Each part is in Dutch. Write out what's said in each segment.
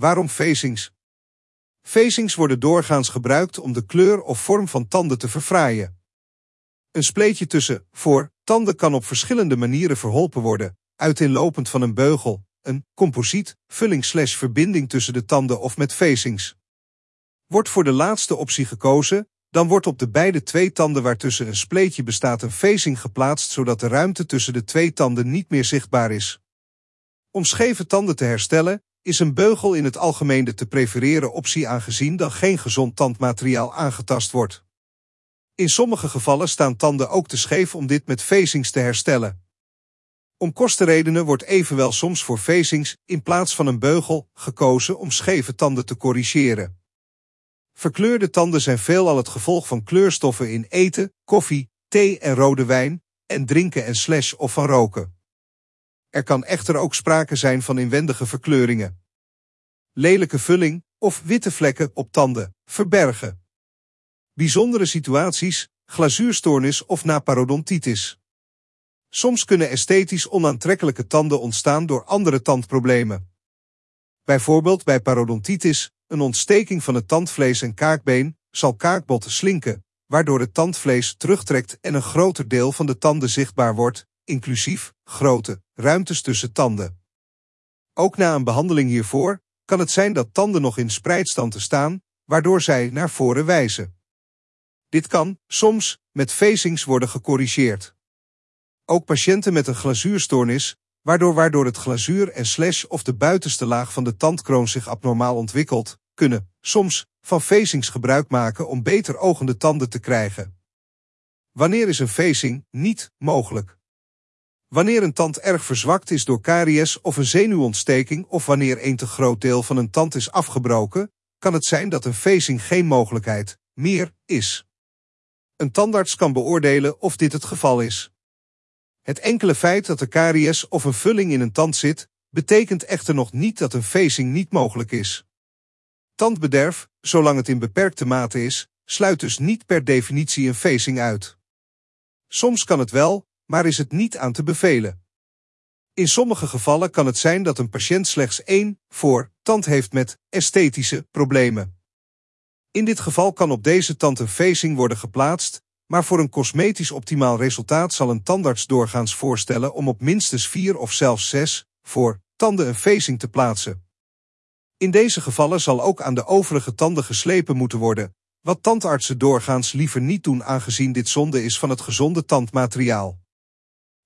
Waarom facings? Facings worden doorgaans gebruikt om de kleur of vorm van tanden te verfraaien. Een spleetje tussen voor tanden kan op verschillende manieren verholpen worden, uiteenlopend van een beugel, een composiet, vulling slash verbinding tussen de tanden of met facings. Wordt voor de laatste optie gekozen, dan wordt op de beide twee tanden waartussen een spleetje bestaat een facing geplaatst zodat de ruimte tussen de twee tanden niet meer zichtbaar is. Om scheve tanden te herstellen, is een beugel in het algemeen de te prefereren optie aangezien dan geen gezond tandmateriaal aangetast wordt. In sommige gevallen staan tanden ook te scheef om dit met facings te herstellen. Om kostenredenen wordt evenwel soms voor facings in plaats van een beugel gekozen om scheve tanden te corrigeren. Verkleurde tanden zijn veelal het gevolg van kleurstoffen in eten, koffie, thee en rode wijn, en drinken en slash of van roken. Er kan echter ook sprake zijn van inwendige verkleuringen. Lelijke vulling of witte vlekken op tanden, verbergen. Bijzondere situaties, glazuurstoornis of na parodontitis. Soms kunnen esthetisch onaantrekkelijke tanden ontstaan door andere tandproblemen. Bijvoorbeeld bij parodontitis, een ontsteking van het tandvlees en kaakbeen, zal kaakbot slinken, waardoor het tandvlees terugtrekt en een groter deel van de tanden zichtbaar wordt, inclusief grote ruimtes tussen tanden. Ook na een behandeling hiervoor kan het zijn dat tanden nog in spreidstand te staan, waardoor zij naar voren wijzen. Dit kan, soms, met facings worden gecorrigeerd. Ook patiënten met een glazuurstoornis, waardoor waardoor het glazuur en slash of de buitenste laag van de tandkroon zich abnormaal ontwikkelt, kunnen, soms, van facings gebruik maken om beter ogende tanden te krijgen. Wanneer is een facing niet mogelijk? Wanneer een tand erg verzwakt is door karies of een zenuwontsteking of wanneer een te groot deel van een tand is afgebroken, kan het zijn dat een facing geen mogelijkheid meer is. Een tandarts kan beoordelen of dit het geval is. Het enkele feit dat er karies of een vulling in een tand zit, betekent echter nog niet dat een facing niet mogelijk is. Tandbederf, zolang het in beperkte mate is, sluit dus niet per definitie een facing uit. Soms kan het wel, maar is het niet aan te bevelen. In sommige gevallen kan het zijn dat een patiënt slechts één voor tand heeft met esthetische problemen. In dit geval kan op deze tand een facing worden geplaatst, maar voor een cosmetisch optimaal resultaat zal een tandarts doorgaans voorstellen om op minstens vier of zelfs zes voor tanden een facing te plaatsen. In deze gevallen zal ook aan de overige tanden geslepen moeten worden, wat tandartsen doorgaans liever niet doen aangezien dit zonde is van het gezonde tandmateriaal.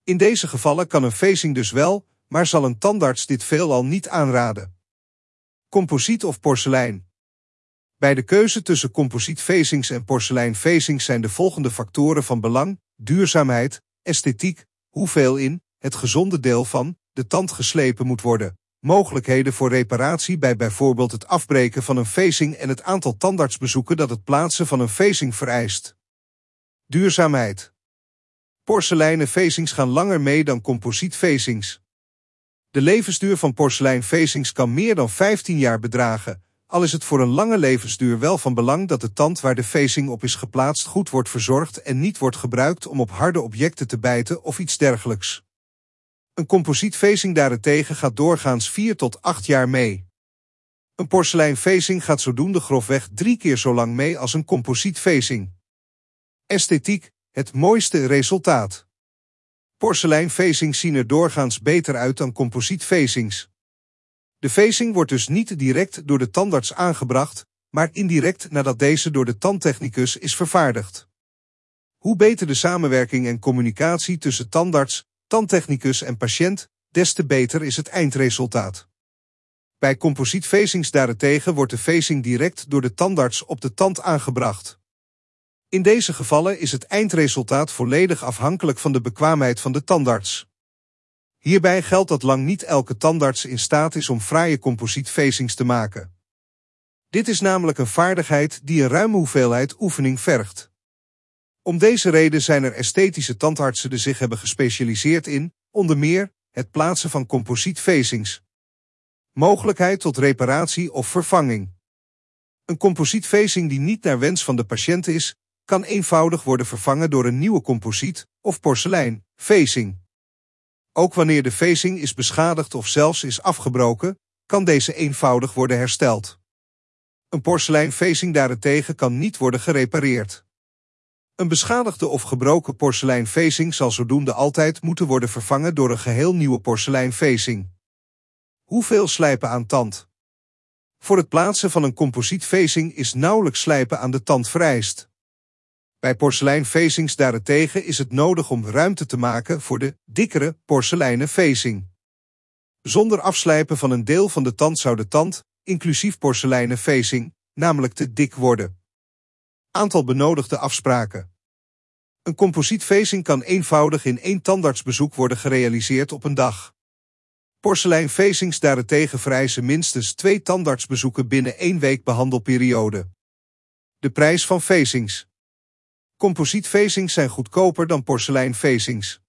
In deze gevallen kan een facing dus wel, maar zal een tandarts dit veelal niet aanraden. Composiet of porselein. Bij de keuze tussen composiet facings en porselein facings zijn de volgende factoren van belang: duurzaamheid, esthetiek, hoeveel in het gezonde deel van de tand geslepen moet worden, mogelijkheden voor reparatie bij bijvoorbeeld het afbreken van een facing en het aantal tandartsbezoeken dat het plaatsen van een facing vereist. Duurzaamheid. Porseleinen facings gaan langer mee dan composiet facings. De levensduur van porselein facings kan meer dan 15 jaar bedragen, al is het voor een lange levensduur wel van belang dat de tand waar de facing op is geplaatst goed wordt verzorgd en niet wordt gebruikt om op harde objecten te bijten of iets dergelijks. Een composiet facing daarentegen gaat doorgaans 4 tot 8 jaar mee. Een porselein facing gaat zodoende grofweg drie keer zo lang mee als een composiet facing. Esthetiek, het mooiste resultaat. Porselein facings zien er doorgaans beter uit dan composiet facings. De facing wordt dus niet direct door de tandarts aangebracht, maar indirect nadat deze door de tandtechnicus is vervaardigd. Hoe beter de samenwerking en communicatie tussen tandarts, tandtechnicus en patiënt, des te beter is het eindresultaat. Bij composiet facings daarentegen wordt de facing direct door de tandarts op de tand aangebracht. In deze gevallen is het eindresultaat volledig afhankelijk van de bekwaamheid van de tandarts. Hierbij geldt dat lang niet elke tandarts in staat is om fraaie composietfacings te maken. Dit is namelijk een vaardigheid die een ruime hoeveelheid oefening vergt. Om deze reden zijn er esthetische tandartsen die zich hebben gespecialiseerd in, onder meer, het plaatsen van composietfacings. Mogelijkheid tot reparatie of vervanging. Een composietfacing die niet naar wens van de patiënt is, kan eenvoudig worden vervangen door een nieuwe composiet of porselein, facing. Ook wanneer de facing is beschadigd of zelfs is afgebroken, kan deze eenvoudig worden hersteld. Een porseleinfacing daarentegen kan niet worden gerepareerd. Een beschadigde of gebroken porseleinfacing zal zodoende altijd moeten worden vervangen door een geheel nieuwe porseleinfacing. Hoeveel slijpen aan tand? Voor het plaatsen van een composietfacing is nauwelijks slijpen aan de tand vereist. Bij porseleinfacings daarentegen is het nodig om ruimte te maken voor de dikkere porseleinen facing. Zonder afslijpen van een deel van de tand zou de tand, inclusief porseleinen facing, namelijk te dik worden. Aantal benodigde afspraken. Een composietfacing kan eenvoudig in één tandartsbezoek worden gerealiseerd op een dag. Porseleinfacings daarentegen vereisen minstens twee tandartsbezoeken binnen één week behandelperiode. De prijs van facings. Composietfacings zijn goedkoper dan porseleinfacings.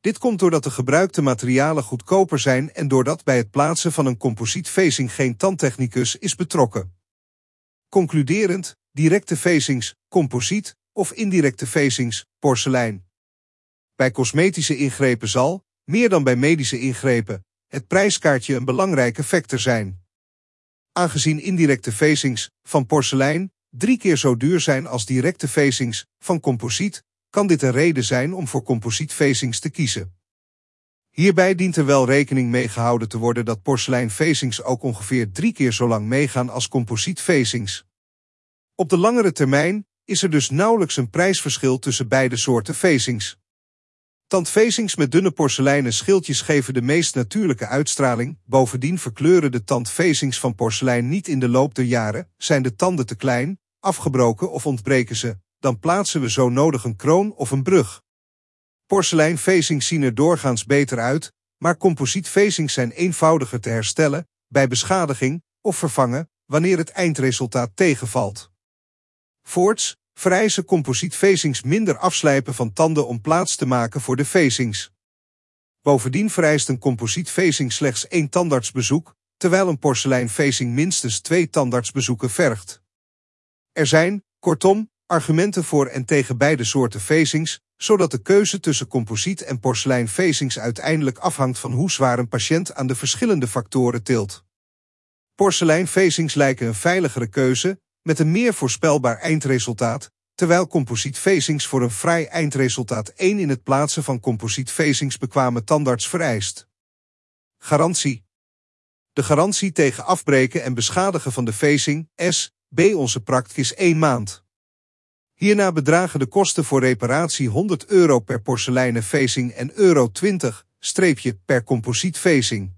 Dit komt doordat de gebruikte materialen goedkoper zijn en doordat bij het plaatsen van een composietfacing geen tandtechnicus is betrokken. Concluderend, directe facings, composiet of indirecte facings, porselein. Bij cosmetische ingrepen zal, meer dan bij medische ingrepen, het prijskaartje een belangrijke factor zijn. Aangezien indirecte facings van porselein drie keer zo duur zijn als directe facings van composiet, kan dit een reden zijn om voor composietfacings te kiezen. Hierbij dient er wel rekening mee gehouden te worden dat porseleinfacings ook ongeveer drie keer zo lang meegaan als composietfacings. Op de langere termijn is er dus nauwelijks een prijsverschil tussen beide soorten facings. Tandfacings met dunne porseleinen schildjes geven de meest natuurlijke uitstraling. Bovendien verkleuren de tandfacings van porselein niet in de loop der jaren, zijn de tanden te klein, afgebroken of ontbreken ze, dan plaatsen we zo nodig een kroon of een brug. Porseleinfacings zien er doorgaans beter uit, maar composietfacings zijn eenvoudiger te herstellen, bij beschadiging of vervangen, wanneer het eindresultaat tegenvalt. Voorts, vereisen composietfacings minder afslijpen van tanden om plaats te maken voor de facings. Bovendien vereist een composietfacing slechts één tandartsbezoek, terwijl een porseleinfacing minstens twee tandartsbezoeken vergt. Er zijn, kortom, argumenten voor en tegen beide soorten facings, zodat de keuze tussen composiet en porseleinfacings uiteindelijk afhangt van hoe zwaar een patiënt aan de verschillende factoren tilt. Porseleinfacings lijken een veiligere keuze, met een meer voorspelbaar eindresultaat, terwijl composietfacings voor een vrij eindresultaat 1 in het plaatsen van composietfacings bekwame tandarts vereist. Garantie De garantie tegen afbreken en beschadigen van de facing, S, B onze praktijk is 1 maand. Hierna bedragen de kosten voor reparatie 100 euro per porseleinen facing en euro 20 streepje per composietfacing.